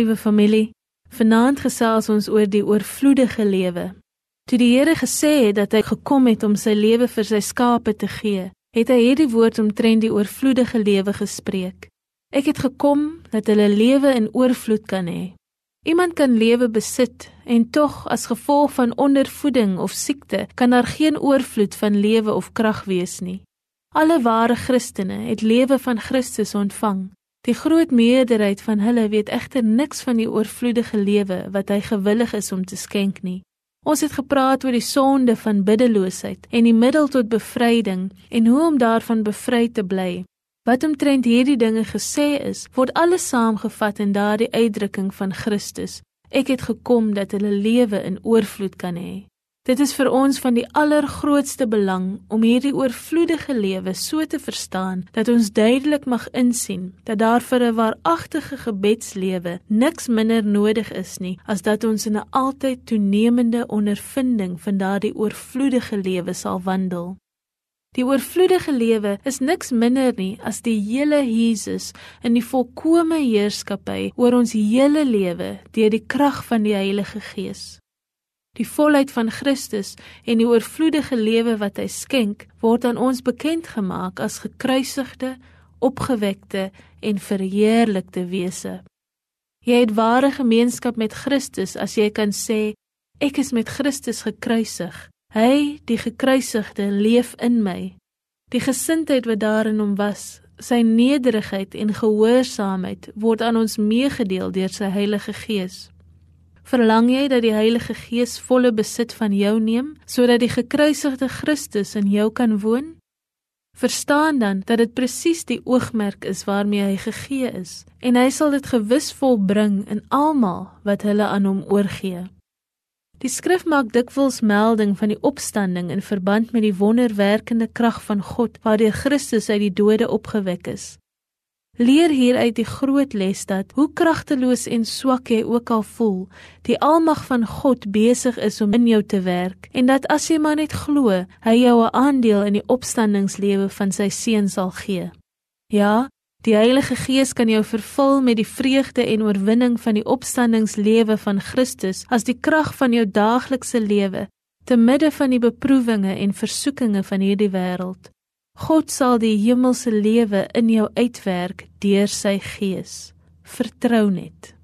Liewe familie, vanaand gesels ons oor die oorvloedige lewe. Toe die Here gesê het dat hy gekom het om sy lewe vir sy skape te gee, het hy hierdie woord omtrent die oorvloedige lewe gespreek. Ek het gekom dat hulle lewe in oorvloed kan hê. Iemand kan lewe besit en tog as gevolg van ondervoeding of siekte kan daar geen oorvloed van lewe of krag wees nie. Alle ware Christene het lewe van Christus ontvang. Die groot meerderheid van hulle weet egter niks van die oorvloedige lewe wat hy gewillig is om te skenk nie. Ons het gepraat oor die sonde van biddeloosheid en die middel tot bevryding en hoe om daarvan bevry te bly. Wat omtrent hierdie dinge gesê is, word alles saamgevat in daardie uitdrukking van Christus. Ek het gekom dat hulle lewe in oorvloed kan hê. Dit is vir ons van die allergrootste belang om hierdie oorvloedige lewe so te verstaan dat ons duidelik mag insien dat daar vir 'n waaragtige gebedslewe niks minder nodig is nie as dat ons in 'n altyd toenemende ondervinding van daardie oorvloedige lewe sal wandel. Die oorvloedige lewe is niks minder nie as die hele Jesus in die volkomme heerskappy oor ons hele lewe deur die krag van die Heilige Gees. Die volheid van Christus en die oorvloedige lewe wat hy skenk, word aan ons bekend gemaak as gekruisigde, opgewekte en verheerlikte wese. Jy het ware gemeenskap met Christus as jy kan sê ek is met Christus gekruisig. Hy, die gekruisigde, leef in my. Die gesindheid wat daarin hom was, sy nederigheid en gehoorsaamheid word aan ons meegedeel deur sy Heilige Gees. Verlang jy dat die Heilige Gees volle besit van jou neem sodat die gekruisigde Christus in jou kan woon? Verstaan dan dat dit presies die oogmerk is waarmee hy gegee is en hy sal dit gewis volbring in almal wat hulle aan hom oorgee. Die skrif maak dikwels melding van die opstanding in verband met die wonderwerkende krag van God waardeur Christus uit die dode opgewek is. Leer hieruit die groot les dat hoe kragteloos en swak jy ook al voel, die almag van God besig is om in jou te werk en dat as jy maar net glo, hy jou 'n aandeel in die opstandingslewe van sy seun sal gee. Ja, die Heilige Gees kan jou vervul met die vreugde en oorwinning van die opstandingslewe van Christus as die krag van jou daaglikse lewe te midde van die beproewinge en versoekinge van hierdie wêreld. God sal die hemelse lewe in jou uitwerk deur sy gees. Vertrou net.